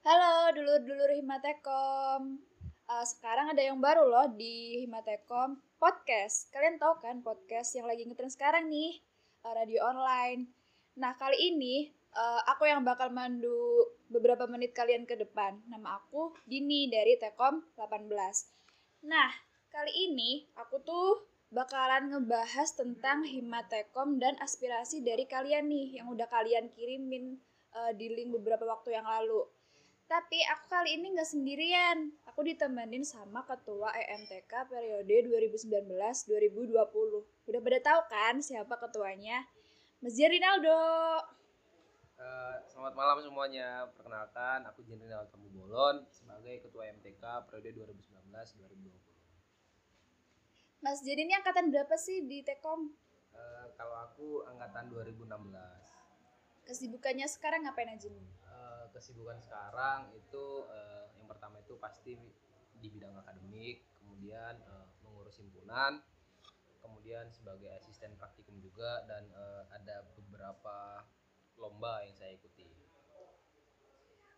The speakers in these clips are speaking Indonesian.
Halo dulur-dulur Himatekom. Uh, sekarang ada yang baru loh di Himatekom podcast. Kalian tahu kan podcast yang lagi ngetren sekarang nih, uh, radio online. Nah kali ini uh, aku yang bakal mandu beberapa menit kalian ke depan. Nama aku Dini dari Tekom 18. Nah kali ini aku tuh bakalan ngebahas tentang Himatekom dan aspirasi dari kalian nih yang udah kalian kirimin di link beberapa waktu yang lalu. Tapi aku kali ini nggak sendirian. Aku ditemenin sama ketua EMTK periode 2019-2020. Udah pada tahu kan siapa ketuanya? Mas Rinaldo. Uh, selamat malam semuanya. Perkenalkan, aku Rinaldo Tamu Bolon sebagai ketua EMTK periode 2019-2020. Mas Jin ini angkatan berapa sih di Tekom? Uh, kalau aku angkatan 2016. Kesibukannya sekarang ngapain aja nih? Kesibukan sekarang itu uh, yang pertama itu pasti di bidang akademik, kemudian uh, mengurus himpunan, kemudian sebagai asisten praktikum juga dan uh, ada beberapa lomba yang saya ikuti.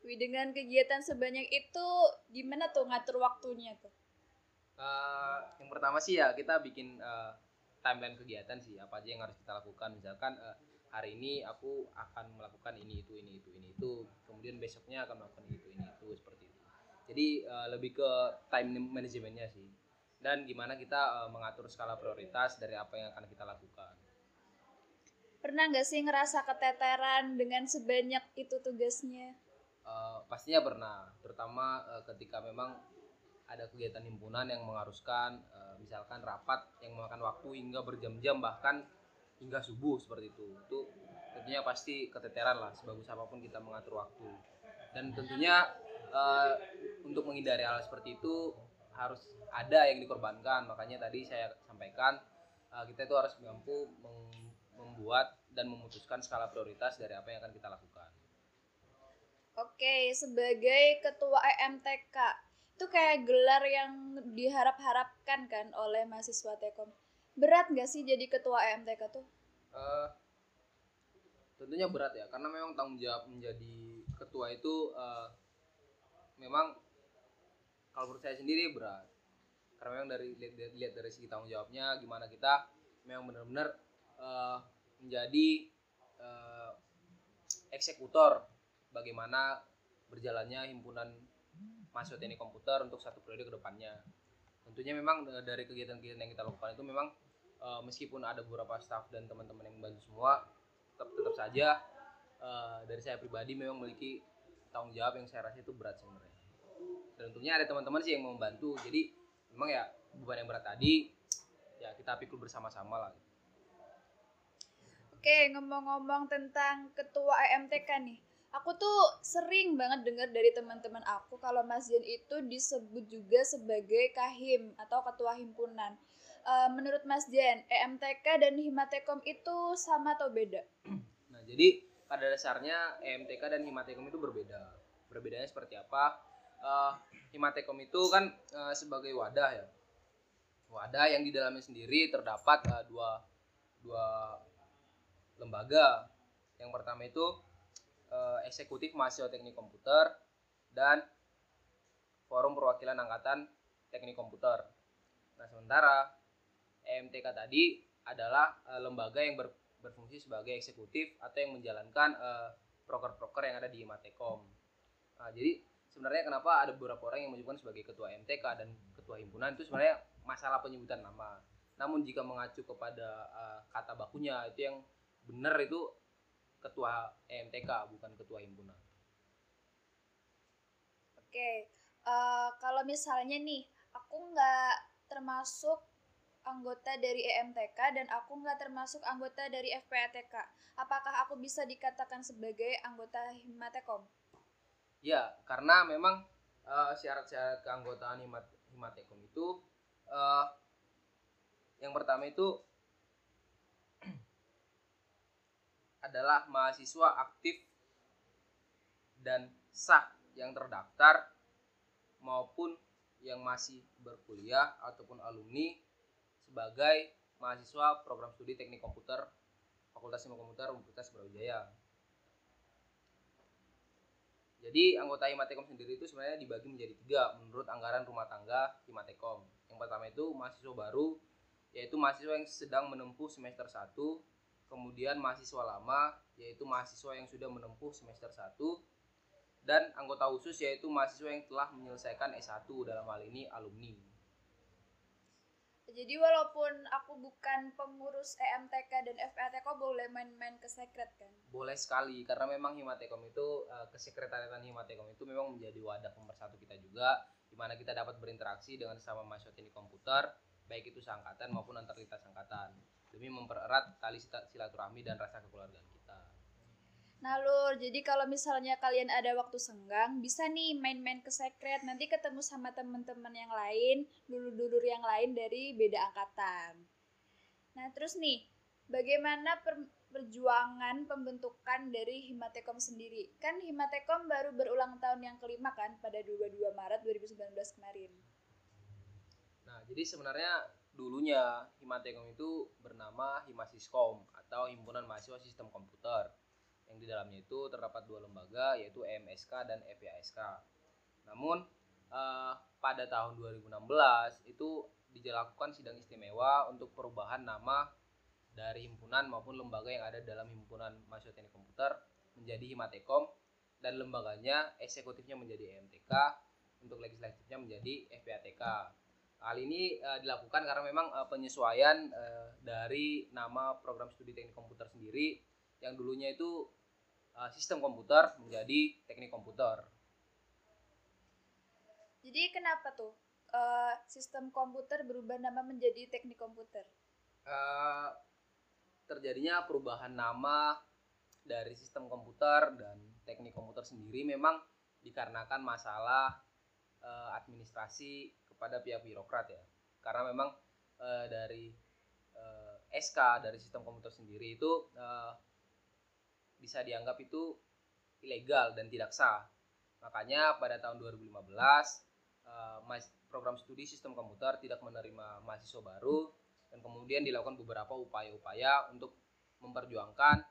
Wih, dengan kegiatan sebanyak itu gimana tuh ngatur waktunya tuh? Uh, yang pertama sih ya kita bikin uh, timeline kegiatan sih apa aja yang harus kita lakukan misalkan uh, hari ini aku akan melakukan ini itu ini itu ini itu. Kemudian besoknya akan melakukan itu ini itu seperti itu. Jadi uh, lebih ke time manajemennya sih. Dan gimana kita uh, mengatur skala prioritas dari apa yang akan kita lakukan. Pernah nggak sih ngerasa keteteran dengan sebanyak itu tugasnya? Uh, pastinya pernah. Terutama uh, ketika memang ada kegiatan himpunan yang mengharuskan uh, misalkan rapat yang memakan waktu hingga berjam-jam bahkan hingga subuh seperti itu. Itu tentunya pasti keteteran lah sebagus apa pun kita mengatur waktu. Dan tentunya uh, untuk menghindari hal seperti itu harus ada yang dikorbankan. Makanya tadi saya sampaikan uh, kita itu harus mampu membuat dan memutuskan skala prioritas dari apa yang akan kita lakukan. Oke, sebagai ketua EMTK, itu kayak gelar yang diharap-harapkan kan oleh mahasiswa Tekom berat nggak sih jadi ketua EMTK tuh? Uh, tentunya berat ya karena memang tanggung jawab menjadi ketua itu uh, memang kalau menurut saya sendiri berat karena memang dari lihat, lihat dari segi tanggung jawabnya gimana kita memang benar-benar uh, menjadi uh, eksekutor bagaimana berjalannya himpunan mahasiswa teknik komputer untuk satu periode ke depannya tentunya memang dari kegiatan-kegiatan yang kita lakukan itu memang uh, meskipun ada beberapa staff dan teman-teman yang membantu semua tetap tetap saja uh, dari saya pribadi memang memiliki tanggung jawab yang saya rasa itu berat sebenarnya dan tentunya ada teman-teman sih yang membantu jadi memang ya beban yang berat tadi ya kita pikul bersama-sama lah Oke, ngomong-ngomong tentang ketua EMTK nih. Aku tuh sering banget dengar dari teman-teman aku kalau Mas Jen itu disebut juga sebagai kahim atau ketua himpunan. Uh, menurut Mas Jen, EMTK dan Himatekom itu sama atau beda? Nah, jadi pada dasarnya EMTK dan Himatekom itu berbeda. Berbedanya seperti apa? Uh, Himatekom itu kan uh, sebagai wadah ya. Wadah yang di dalamnya sendiri terdapat uh, dua dua lembaga. Yang pertama itu uh, eksekutif mahasiswa teknik komputer dan forum perwakilan angkatan teknik komputer. Nah, sementara EMTK tadi adalah uh, lembaga yang ber, berfungsi sebagai eksekutif atau yang menjalankan uh, proker-proker yang ada di Matekom. Nah, jadi sebenarnya kenapa ada beberapa orang yang menyebutkan sebagai ketua MTK dan ketua himpunan itu sebenarnya masalah penyebutan nama. Namun jika mengacu kepada uh, kata bakunya itu yang benar itu ketua EMTK bukan ketua himpunan. Oke, uh, kalau misalnya nih aku nggak termasuk anggota dari EMTK dan aku nggak termasuk anggota dari FPATK. Apakah aku bisa dikatakan sebagai anggota Himatekom? Ya, karena memang uh, syarat-syarat keanggotaan Himat Himatekom itu uh, yang pertama itu adalah mahasiswa aktif dan sah yang terdaftar maupun yang masih berkuliah ataupun alumni sebagai mahasiswa program studi teknik komputer Fakultas Ilmu Komputer Universitas Brawijaya. Jadi anggota Himatekom sendiri itu sebenarnya dibagi menjadi tiga menurut anggaran rumah tangga Himatekom. Yang pertama itu mahasiswa baru, yaitu mahasiswa yang sedang menempuh semester 1, kemudian mahasiswa lama, yaitu mahasiswa yang sudah menempuh semester 1, dan anggota khusus yaitu mahasiswa yang telah menyelesaikan S1 dalam hal ini alumni. Jadi walaupun aku bukan pengurus EMTK dan FPATK boleh main-main ke sekret kan? Boleh sekali karena memang Himatekom itu uh, kesekretariatan Himatekom itu memang menjadi wadah pemersatu kita juga di mana kita dapat berinteraksi dengan sesama mahasiswa teknik komputer baik itu seangkatan maupun antar lintas angkatan demi mempererat tali silaturahmi dan rasa kekeluargaan kita. Nah Lur, jadi kalau misalnya kalian ada waktu senggang, bisa nih main-main ke secret, nanti ketemu sama teman-teman yang lain, dulur-dulur yang lain dari beda angkatan. Nah terus nih, bagaimana per perjuangan pembentukan dari Himatekom sendiri? Kan Himatekom baru berulang tahun yang kelima kan, pada 22 Maret 2019 kemarin. Nah, jadi sebenarnya dulunya Himatekom itu bernama Himasiskom atau Himpunan Mahasiswa Sistem Komputer yang di dalamnya itu terdapat dua lembaga yaitu EMSK dan FYSK. Namun uh, pada tahun 2016 itu dilakukan sidang istimewa untuk perubahan nama dari himpunan maupun lembaga yang ada dalam himpunan mahasiswa teknik komputer menjadi Himatekom dan lembaganya eksekutifnya menjadi EMTK untuk legislatifnya menjadi FPATK. Hal ini uh, dilakukan karena memang uh, penyesuaian uh, dari nama program studi teknik komputer sendiri yang dulunya itu uh, sistem komputer menjadi teknik komputer. Jadi kenapa tuh uh, sistem komputer berubah nama menjadi teknik komputer? Uh, terjadinya perubahan nama dari sistem komputer dan teknik komputer sendiri memang dikarenakan masalah uh, administrasi kepada pihak birokrat ya. Karena memang uh, dari uh, SK dari sistem komputer sendiri itu uh, bisa dianggap itu ilegal dan tidak sah. Makanya pada tahun 2015 eh, program studi sistem komputer tidak menerima mahasiswa baru dan kemudian dilakukan beberapa upaya-upaya untuk memperjuangkan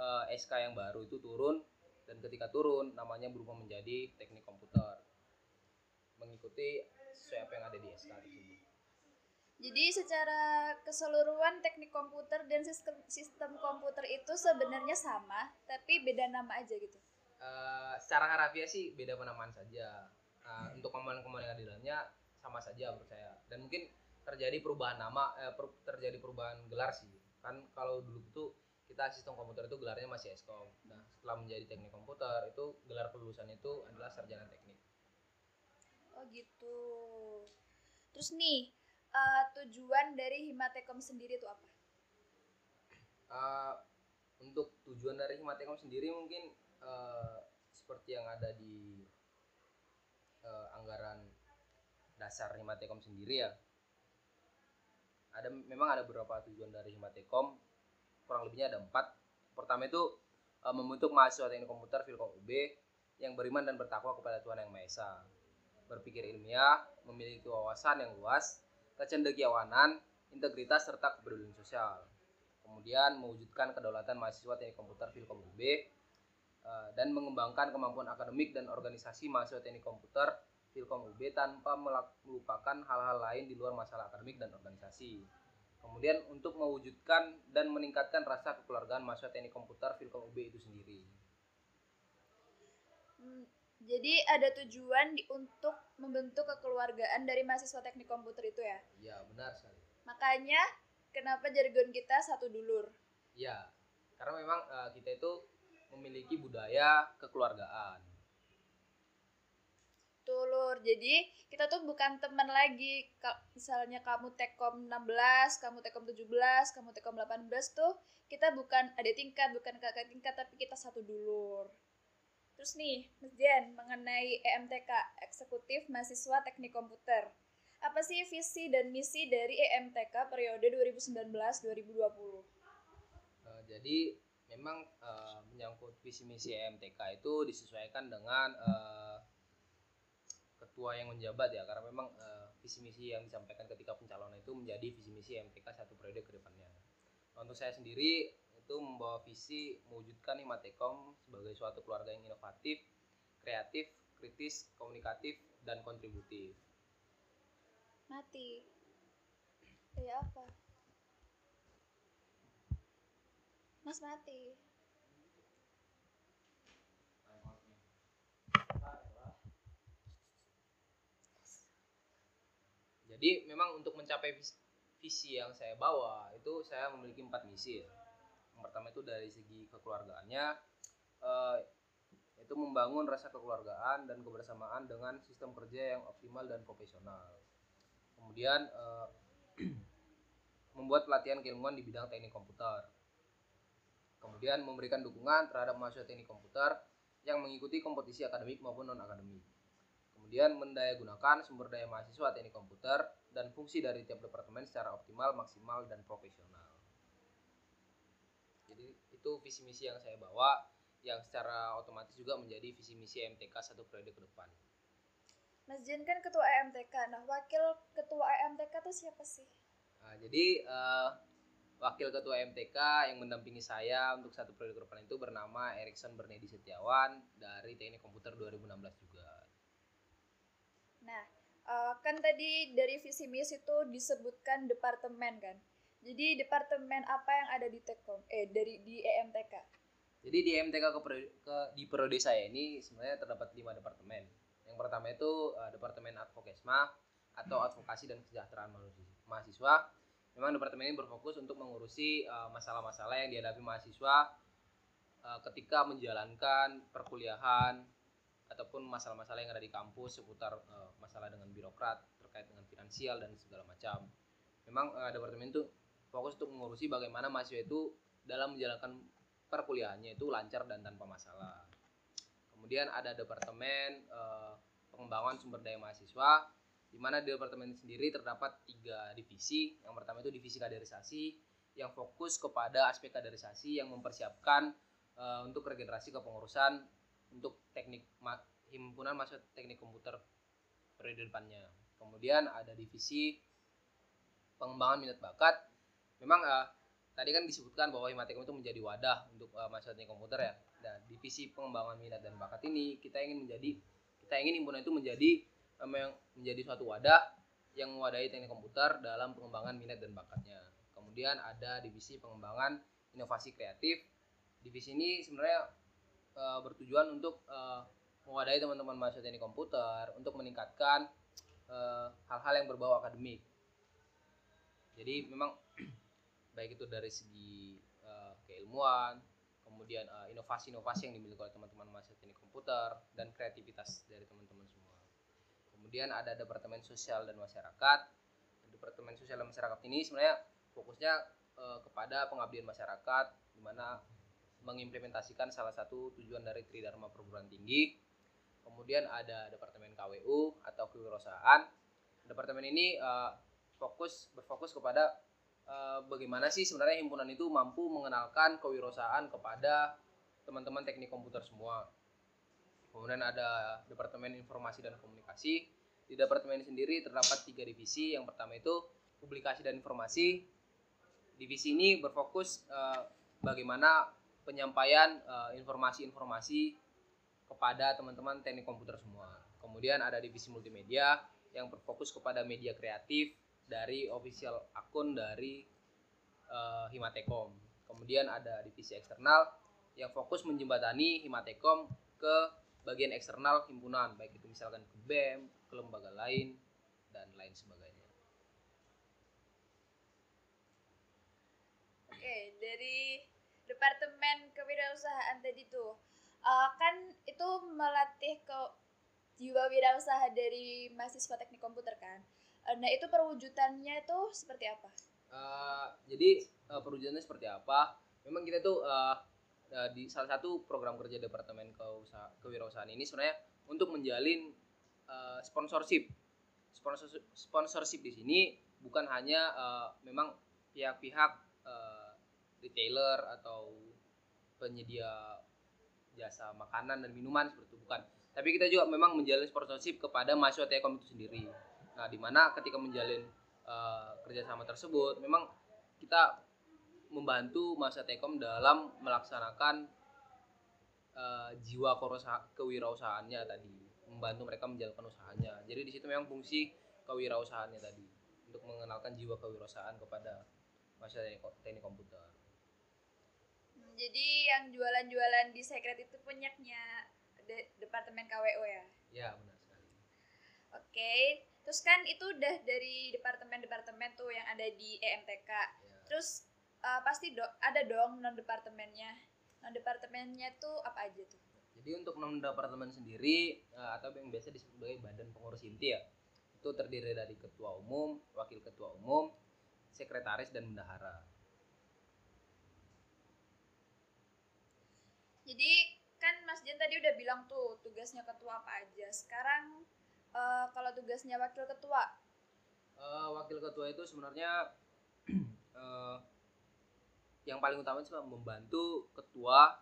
eh, SK yang baru itu turun dan ketika turun namanya berubah menjadi teknik komputer mengikuti sesuai apa yang ada di SK tersebut. Jadi secara keseluruhan teknik komputer dan sistem sistem komputer itu sebenarnya sama, tapi beda nama aja gitu. Uh, secara harafiah sih beda penamaan saja. Uh, untuk komponen-komponen yang di dalamnya sama saja menurut saya. Dan mungkin terjadi perubahan nama, eh, per, terjadi perubahan gelar sih. Kan kalau dulu itu kita sistem komputer itu gelarnya masih Eskom. Nah setelah menjadi teknik komputer itu gelar kelulusan itu adalah sarjana teknik. Oh gitu. Terus nih uh, tujuan dari Himatekom sendiri itu apa? Uh, untuk tujuan dari Himatekom sendiri mungkin uh, seperti yang ada di uh, anggaran dasar Himatekom sendiri ya. Ada memang ada beberapa tujuan dari Himatekom, kurang lebihnya ada empat. Pertama itu membentuk mahasiswa teknik komputer Filkom UB yang beriman dan bertakwa kepada Tuhan Yang Maha Esa, berpikir ilmiah, memiliki wawasan yang luas, kecendekiawanan, integritas serta kepedulian sosial. Kemudian mewujudkan kedaulatan mahasiswa teknik komputer Filkom UB eh, dan mengembangkan kemampuan akademik dan organisasi mahasiswa teknik komputer Filkom UB tanpa melupakan hal-hal lain di luar masalah akademik dan organisasi. Kemudian untuk mewujudkan dan meningkatkan rasa kekeluargaan mahasiswa teknik komputer Filkom UB itu sendiri. Hmm, jadi ada tujuan di, untuk membentuk kekeluargaan dari mahasiswa teknik komputer itu ya? Iya, benar sekali. Makanya kenapa jargon kita satu dulur? Iya, karena memang uh, kita itu memiliki budaya kekeluargaan. Tulur. Jadi kita tuh bukan teman lagi. Misalnya kamu Tekom 16, kamu Tekom 17, kamu Tekom 18 tuh kita bukan ada tingkat, bukan kakak tingkat, tapi kita satu dulur. Terus nih, Mas Jen, mengenai EMTK, Eksekutif Mahasiswa Teknik Komputer. Apa sih visi dan misi dari EMTK periode 2019-2020? Uh, jadi memang uh, menyangkut visi misi EMTK itu disesuaikan dengan uh, ketua yang menjabat ya karena memang uh, visi misi yang disampaikan ketika pencalonan itu menjadi visi misi EMTK satu periode ke depannya. Untuk saya sendiri itu membawa visi mewujudkan Himatekom sebagai suatu keluarga yang inovatif, kreatif, kritis, komunikatif, dan kontributif. Mati. Ya apa? Mas mati. Jadi memang untuk mencapai visi, visi yang saya bawa itu saya memiliki empat misi ya. Pertama itu dari segi kekeluargaannya, eh, itu membangun rasa kekeluargaan dan kebersamaan dengan sistem kerja yang optimal dan profesional. Kemudian eh, membuat pelatihan keilmuan di bidang teknik komputer. Kemudian memberikan dukungan terhadap mahasiswa teknik komputer yang mengikuti kompetisi akademik maupun non akademik kemudian mendayagunakan sumber daya mahasiswa teknik komputer dan fungsi dari tiap departemen secara optimal, maksimal, dan profesional. Jadi itu visi misi yang saya bawa yang secara otomatis juga menjadi visi misi MTK satu periode ke depan. Mas Jen kan ketua EMTK. Nah, wakil ketua EMTK itu siapa sih? Nah, jadi uh, wakil ketua MTK yang mendampingi saya untuk satu periode ke depan itu bernama Erikson Bernedi Setiawan dari Teknik Komputer 2016 juga. Nah, uh, kan tadi dari visi misi itu disebutkan departemen kan. Jadi departemen apa yang ada di Tekom? Eh dari di EMTK. Jadi di EMTK ke, ke di periode saya ini sebenarnya terdapat lima departemen. Yang pertama itu uh, departemen advokesma atau hmm. advokasi dan kesejahteraan mahasiswa. Memang departemen ini berfokus untuk mengurusi eh, masalah-masalah uh, yang dihadapi mahasiswa uh, ketika menjalankan perkuliahan ataupun masalah-masalah yang ada di kampus seputar uh, masalah dengan birokrat terkait dengan finansial dan segala macam. Memang uh, departemen itu fokus untuk mengurusi bagaimana mahasiswa itu dalam menjalankan perkuliahannya itu lancar dan tanpa masalah. Kemudian ada departemen uh, pengembangan sumber daya mahasiswa di mana di departemen sendiri terdapat tiga divisi. Yang pertama itu divisi kaderisasi yang fokus kepada aspek kaderisasi yang mempersiapkan uh, untuk regenerasi kepengurusan untuk teknik himpunan masuk teknik komputer periode depannya. Kemudian ada divisi pengembangan minat bakat. Memang uh, tadi kan disebutkan bahwa Himatekom itu menjadi wadah untuk uh, teknik komputer ya. Dan divisi pengembangan minat dan bakat ini kita ingin menjadi kita ingin himpunan itu menjadi memang menjadi suatu wadah yang mewadahi teknik komputer dalam pengembangan minat dan bakatnya. Kemudian ada divisi pengembangan inovasi kreatif. Divisi ini sebenarnya uh, bertujuan untuk uh, mewadahi teman-teman mahasiswa teknik komputer untuk meningkatkan hal-hal uh, yang berbau akademik. Jadi memang baik itu dari segi uh, keilmuan, kemudian inovasi-inovasi uh, yang dimiliki oleh teman-teman mahasiswa teknik komputer dan kreativitas dari teman-teman semua. Kemudian ada departemen sosial dan masyarakat. Departemen sosial dan masyarakat ini sebenarnya fokusnya uh, kepada pengabdian masyarakat, di mana mengimplementasikan salah satu tujuan dari Tridharma perguruan tinggi. Kemudian ada Departemen KWU atau kewirausahaan. Departemen ini uh, fokus berfokus kepada uh, bagaimana sih sebenarnya himpunan itu mampu mengenalkan kewirausahaan kepada teman-teman teknik komputer semua. Kemudian ada Departemen Informasi dan Komunikasi. Di departemen sendiri terdapat tiga divisi. Yang pertama itu publikasi dan informasi. Divisi ini berfokus uh, bagaimana penyampaian eh, informasi-informasi uh, kepada teman-teman teknik komputer semua. Kemudian ada divisi multimedia yang berfokus kepada media kreatif dari official akun dari uh, Himatekom. Kemudian ada divisi eksternal yang fokus menjembatani Himatekom ke bagian eksternal himpunan, baik itu misalkan ke BEM, ke lembaga lain, dan lain sebagainya. Oke, dari departemen kewirausahaan tadi tuh uh, kan itu melatih ke jiwa wirausaha dari mahasiswa teknik komputer kan nah itu perwujudannya itu seperti apa? Uh, jadi uh, perwujudannya seperti apa? Memang kita tuh uh, uh, di salah satu program kerja departemen keusaha, kewirausahaan ini sebenarnya untuk menjalin uh, sponsorship. Sponsorship sponsorship di sini bukan hanya uh, memang pihak-pihak uh, retailer atau penyedia jasa makanan dan minuman seperti itu bukan. Tapi kita juga memang menjalin sponsorship kepada mahasiswa Telkom itu sendiri nah di mana ketika menjalin uh, kerjasama tersebut memang kita membantu mahasiswa Telkom dalam melaksanakan uh, jiwa kewirausahaannya tadi membantu mereka menjalankan usahanya. Jadi di situ memang fungsi kewirausahaannya tadi untuk mengenalkan jiwa kewirausahaan kepada masyarakat teknik komputer. Jadi yang jualan-jualan di secret itu punyanya de departemen KWO ya? Ya benar sekali. Oke terus kan itu udah dari departemen-departemen tuh yang ada di EMTK ya. terus uh, pasti do ada dong non departemennya non departemennya tuh apa aja tuh? Jadi untuk non departemen sendiri uh, atau yang biasa disebut sebagai badan pengurus inti ya itu terdiri dari ketua umum wakil ketua umum sekretaris dan bendahara. Jadi kan Mas Jen tadi udah bilang tuh tugasnya ketua apa aja. Sekarang uh, kalau tugasnya wakil ketua? Uh, wakil ketua itu sebenarnya uh, yang paling utama itu membantu ketua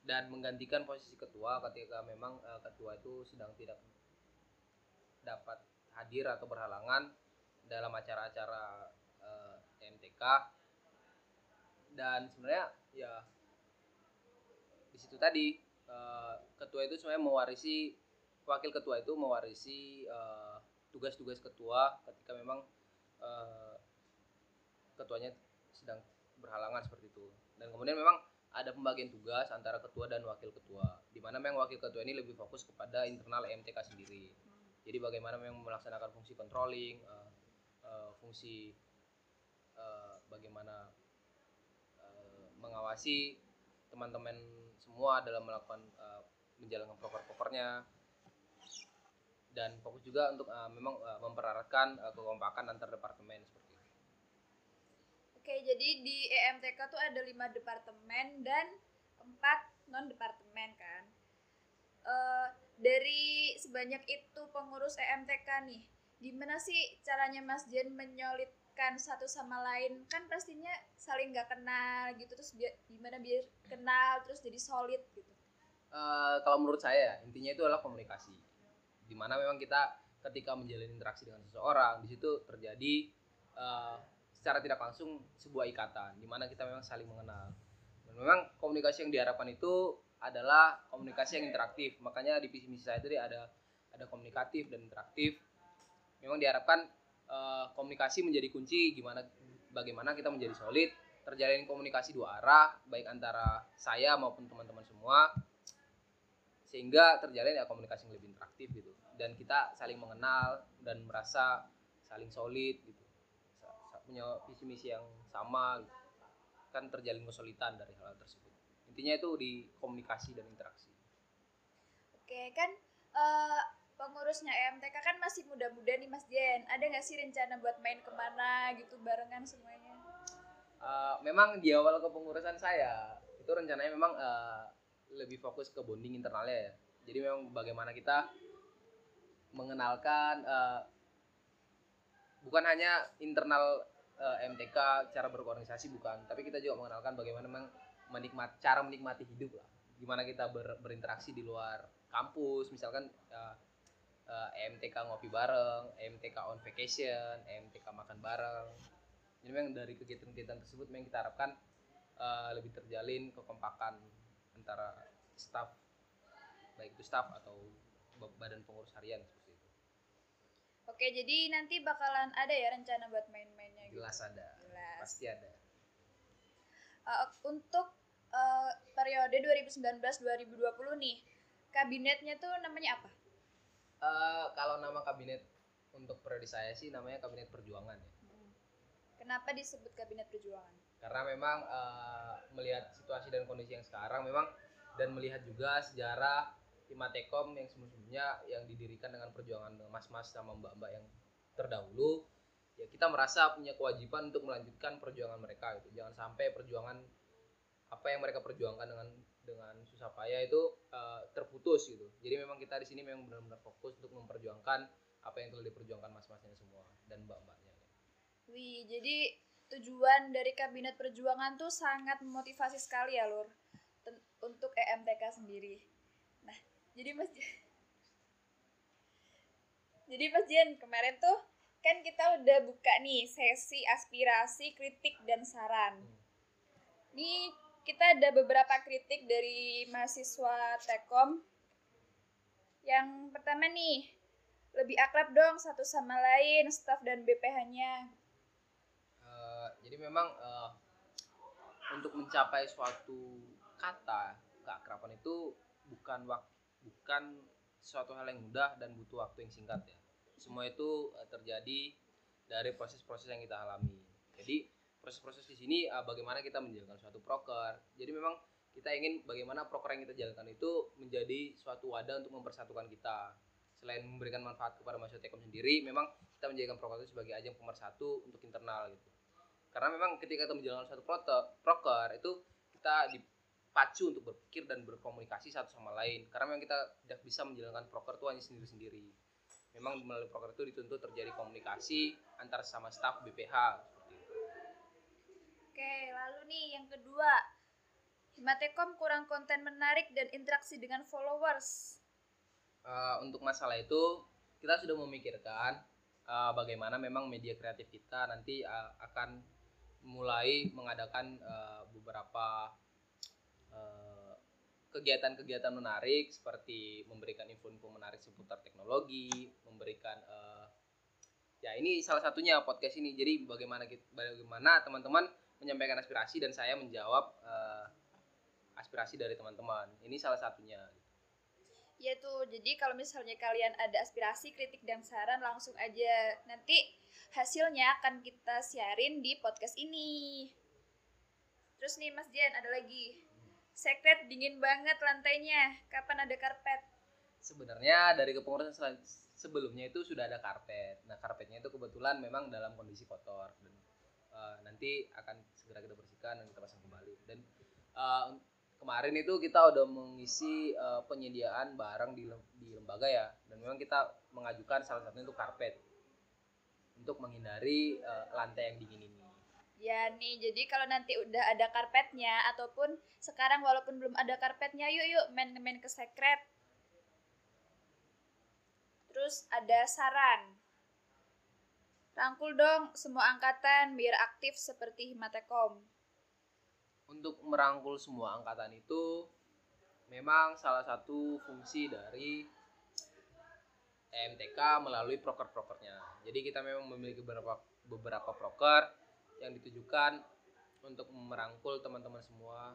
dan menggantikan posisi ketua ketika memang uh, ketua itu sedang tidak dapat hadir atau berhalangan dalam acara-acara uh, MTK dan sebenarnya ya di situ tadi uh, ketua itu sebenarnya mewarisi wakil ketua itu mewarisi uh, tugas-tugas ketua ketika memang uh, ketuanya sedang berhalangan seperti itu. Dan kemudian memang ada pembagian tugas antara ketua dan wakil ketua di mana memang wakil ketua ini lebih fokus kepada internal MTK sendiri. Jadi bagaimana memang melaksanakan fungsi controlling uh, uh, fungsi uh, bagaimana mengawasi teman-teman semua dalam melakukan uh, menjalankan proker-prokernya dan fokus juga untuk uh, memang uh, mempereratkan uh, kekompakan antar departemen seperti itu. Oke, jadi di EMTK tuh ada lima departemen dan empat non departemen kan. Uh, dari sebanyak itu pengurus EMTK nih, gimana sih caranya Mas Jen menyolit kan satu sama lain kan pastinya saling nggak kenal gitu terus biar gimana biar kenal terus jadi solid gitu uh, kalau menurut saya intinya itu adalah komunikasi di mana memang kita ketika menjalin interaksi dengan seseorang di situ terjadi uh, secara tidak langsung sebuah ikatan di mana kita memang saling mengenal. Dan memang komunikasi yang diharapkan itu adalah komunikasi yang interaktif. Makanya di visi misi saya tadi ada ada komunikatif dan interaktif. Memang diharapkan uh, komunikasi menjadi kunci gimana bagaimana kita menjadi solid. Terjalin komunikasi dua arah baik antara saya maupun teman-teman semua sehingga terjalin ya komunikasi yang lebih interaktif gitu dan kita saling mengenal dan merasa saling solid gitu punya visi misi yang sama gitu. kan terjalin kesulitan dari hal, -hal tersebut intinya itu di komunikasi dan interaksi oke kan uh, pengurusnya EMTK kan masih muda-muda nih Mas Jen. Ada nggak sih rencana buat main ke mana gitu barengan semuanya? Uh, memang di awal kepengurusan saya itu rencananya memang uh, lebih fokus ke bonding internalnya ya. Jadi memang bagaimana kita mengenalkan uh, bukan hanya internal uh, MTK cara berorganisasi bukan, tapi kita juga mengenalkan bagaimana memang menikmati cara menikmati hidup lah. Gimana kita ber, berinteraksi di luar kampus, misalkan uh, uh, eh, EMTK ngopi bareng, EMTK on vacation, EMTK makan bareng. Jadi memang dari kegiatan-kegiatan tersebut memang kita harapkan uh, lebih terjalin kekompakan antara staff baik itu staff atau badan pengurus harian seperti itu. Oke, jadi nanti bakalan ada ya rencana buat main-mainnya gitu. Jelas ada. Jelas. Pasti ada. Uh, untuk uh, periode 2019-2020 nih, kabinetnya tuh namanya apa? Uh, kalau nama kabinet untuk periode saya sih namanya kabinet perjuangan ya. Kenapa disebut kabinet perjuangan? Karena memang uh, melihat situasi dan kondisi yang sekarang memang dan melihat juga sejarah Himatekom yang sebelumnya yang didirikan dengan perjuangan mas-mas sama mbak-mbak yang terdahulu ya kita merasa punya kewajiban untuk melanjutkan perjuangan mereka itu jangan sampai perjuangan apa yang mereka perjuangkan dengan dengan susah payah itu uh, terputus gitu. Jadi memang kita di sini memang benar-benar fokus untuk memperjuangkan apa yang telah diperjuangkan mas-masnya semua dan mbak-mbaknya. Wih, jadi tujuan dari kabinet perjuangan tuh sangat memotivasi sekali ya, Lur. Untuk EMTK sendiri. Nah, jadi Mas Jadi Mas Jen, kemarin tuh kan kita udah buka nih sesi aspirasi, kritik dan saran. Nih kita ada beberapa kritik dari mahasiswa Tekom. Yang pertama nih, lebih akrab dong satu sama lain, staff dan BPH-nya. Jadi memang uh, untuk mencapai suatu kata keakraban itu bukan waktu bukan suatu hal yang mudah dan butuh waktu yang singkat ya. Semua itu uh, terjadi dari proses-proses yang kita alami. Jadi proses-proses di sini uh, bagaimana kita menjalankan suatu proker. Jadi memang kita ingin bagaimana proker yang kita jalankan itu menjadi suatu wadah untuk mempersatukan kita. Selain memberikan manfaat kepada Tekom sendiri, memang kita menjadikan proker itu sebagai ajang pemersatu untuk internal gitu. Karena memang ketika kita menjalankan suatu proker itu kita dipacu untuk berpikir dan berkomunikasi satu sama lain. Karena memang kita tidak bisa menjalankan proker itu hanya sendiri-sendiri. Memang melalui proker itu dituntut terjadi komunikasi antar sama staf BPH Oke, lalu nih yang kedua. Himatekom kurang konten menarik dan interaksi dengan followers. Uh, untuk masalah itu, kita sudah memikirkan uh, bagaimana memang media kreatif kita nanti uh, akan mulai mengadakan uh, beberapa kegiatan-kegiatan menarik seperti memberikan info-info menarik seputar teknologi, memberikan uh, ya ini salah satunya podcast ini. Jadi bagaimana bagaimana teman-teman menyampaikan aspirasi dan saya menjawab uh, aspirasi dari teman-teman. Ini salah satunya. Ya tuh, jadi kalau misalnya kalian ada aspirasi, kritik dan saran langsung aja. Nanti hasilnya akan kita siarin di podcast ini. Terus nih Mas Jan, ada lagi. Secret dingin banget lantainya. Kapan ada karpet? Sebenarnya dari kepengurusan sebelumnya itu sudah ada karpet. Nah, karpetnya itu kebetulan memang dalam kondisi kotor dan uh, nanti akan segera kita bersihkan dan kita pasang kembali dan uh, kemarin itu kita udah mengisi uh, penyediaan barang di, di lembaga ya dan memang kita mengajukan salah satunya itu karpet untuk menghindari uh, lantai yang dingin ini Ya nih, jadi kalau nanti udah ada karpetnya ataupun sekarang walaupun belum ada karpetnya, yuk yuk main-main ke sekret. Terus ada saran. Rangkul dong semua angkatan biar aktif seperti Himatekom. Untuk merangkul semua angkatan itu memang salah satu fungsi dari EMTK melalui proker-prokernya. Jadi kita memang memiliki beberapa beberapa proker yang ditujukan untuk merangkul teman-teman semua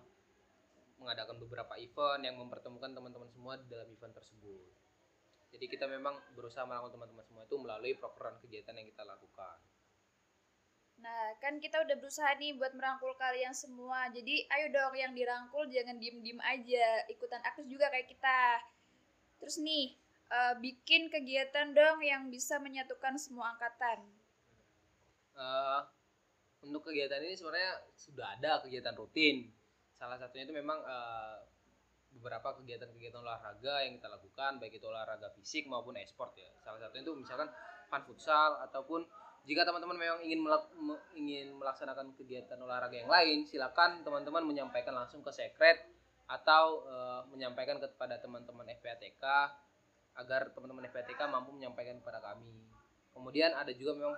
mengadakan beberapa event yang mempertemukan teman-teman semua di dalam event tersebut. Jadi kita memang berusaha merangkul teman-teman semua itu melalui program kegiatan yang kita lakukan. Nah, kan kita udah berusaha nih buat merangkul kalian semua. Jadi ayo dong yang dirangkul jangan diem-diem aja, ikutan aktif juga kayak kita. Terus nih, uh, bikin kegiatan dong yang bisa menyatukan semua angkatan. Uh, untuk kegiatan ini sebenarnya sudah ada kegiatan rutin. Salah satunya itu memang uh, beberapa kegiatan-kegiatan olahraga yang kita lakukan baik itu olahraga fisik maupun e-sport ya salah satunya itu misalkan fun futsal ataupun jika teman-teman memang ingin melak, me, ingin melaksanakan kegiatan olahraga yang lain silakan teman-teman menyampaikan langsung ke sekret atau e, menyampaikan kepada teman-teman FPATK agar teman-teman FPATK mampu menyampaikan kepada kami kemudian ada juga memang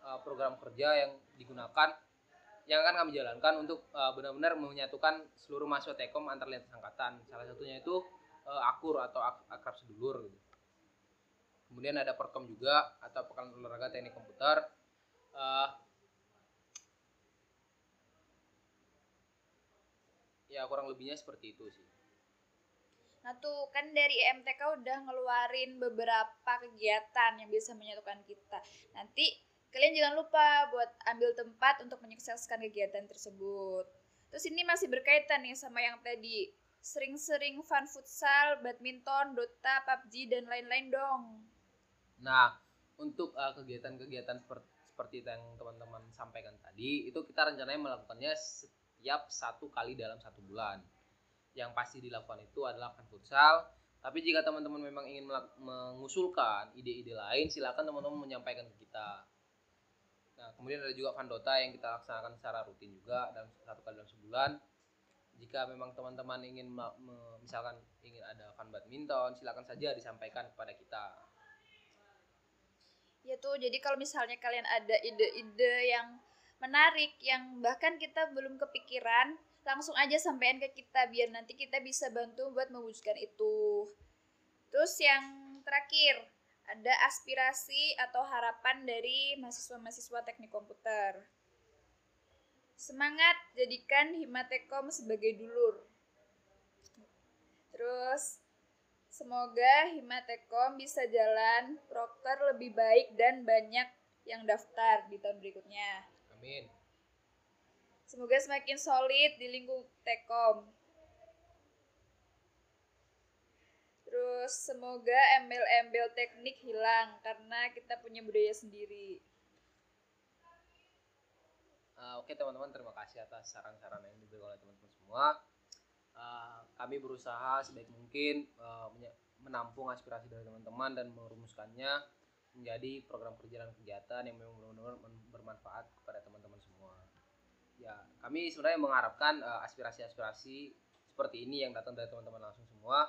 e, program kerja yang digunakan yang akan kami jalankan untuk uh, benar-benar menyatukan seluruh mahasiswa Tekom antar lintas angkatan. Salah satunya itu uh, akur atau ak akrab sedulur gitu. Kemudian ada Perkom juga atau pekan olahraga teknik komputer. Ya kurang lebihnya seperti itu sih. Nah tuh kan dari MTK udah ngeluarin beberapa kegiatan yang bisa menyatukan kita. Nanti Kalian jangan lupa buat ambil tempat untuk menyukseskan kegiatan tersebut. Terus ini masih berkaitan nih sama yang tadi. Sering-sering fun futsal, badminton, Dota, PUBG, dan lain-lain dong. Nah, untuk uh, kegiatan-kegiatan seperti, seperti yang teman-teman sampaikan tadi, itu kita rencananya melakukannya setiap satu kali dalam satu bulan. Yang pasti dilakukan itu adalah fun futsal, tapi jika teman-teman memang ingin mengusulkan ide-ide lain, silakan teman-teman menyampaikan ke kita. Nah, kemudian ada juga Vandota yang kita laksanakan secara rutin juga dalam satu kali dalam sebulan. Jika memang teman-teman ingin misalkan ingin ada fun badminton, silakan saja disampaikan kepada kita. Ya tuh, jadi kalau misalnya kalian ada ide-ide yang menarik yang bahkan kita belum kepikiran, langsung aja sampein ke kita biar nanti kita bisa bantu buat mewujudkan itu. Terus yang terakhir, ada aspirasi atau harapan dari mahasiswa-mahasiswa teknik komputer. Semangat jadikan Himatekom sebagai dulur. Terus semoga Himatekom bisa jalan proker lebih baik dan banyak yang daftar di tahun berikutnya. Amin. Semoga semakin solid di lingkup Tekom. Terus semoga embel-embel teknik hilang karena kita punya budaya sendiri. Uh, Oke okay, teman-teman, terima kasih atas saran-saran yang diberikan oleh teman-teman semua. Uh, kami berusaha sebaik mungkin uh, menampung aspirasi dari teman-teman dan merumuskannya menjadi program kerja dan kegiatan yang memang benar-benar bermanfaat kepada teman-teman semua ya kami sebenarnya mengharapkan uh, aspirasi-aspirasi seperti ini yang datang dari teman-teman langsung semua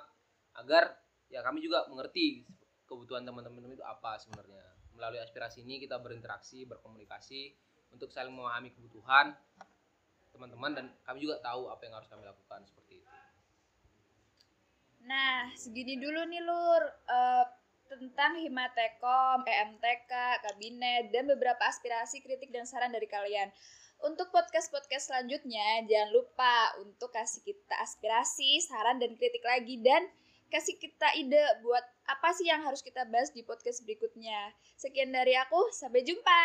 agar ya kami juga mengerti kebutuhan teman-teman itu apa sebenarnya melalui aspirasi ini kita berinteraksi berkomunikasi untuk saling memahami kebutuhan teman-teman dan kami juga tahu apa yang harus kami lakukan seperti itu. Nah, segini dulu nih Lur uh, tentang Himatekom, EMTK, kabinet, dan beberapa aspirasi, kritik, dan saran dari kalian. Untuk podcast-podcast selanjutnya, jangan lupa untuk kasih kita aspirasi, saran, dan kritik lagi. Dan kasih kita ide buat apa sih yang harus kita bahas di podcast berikutnya. Sekian dari aku, sampai jumpa.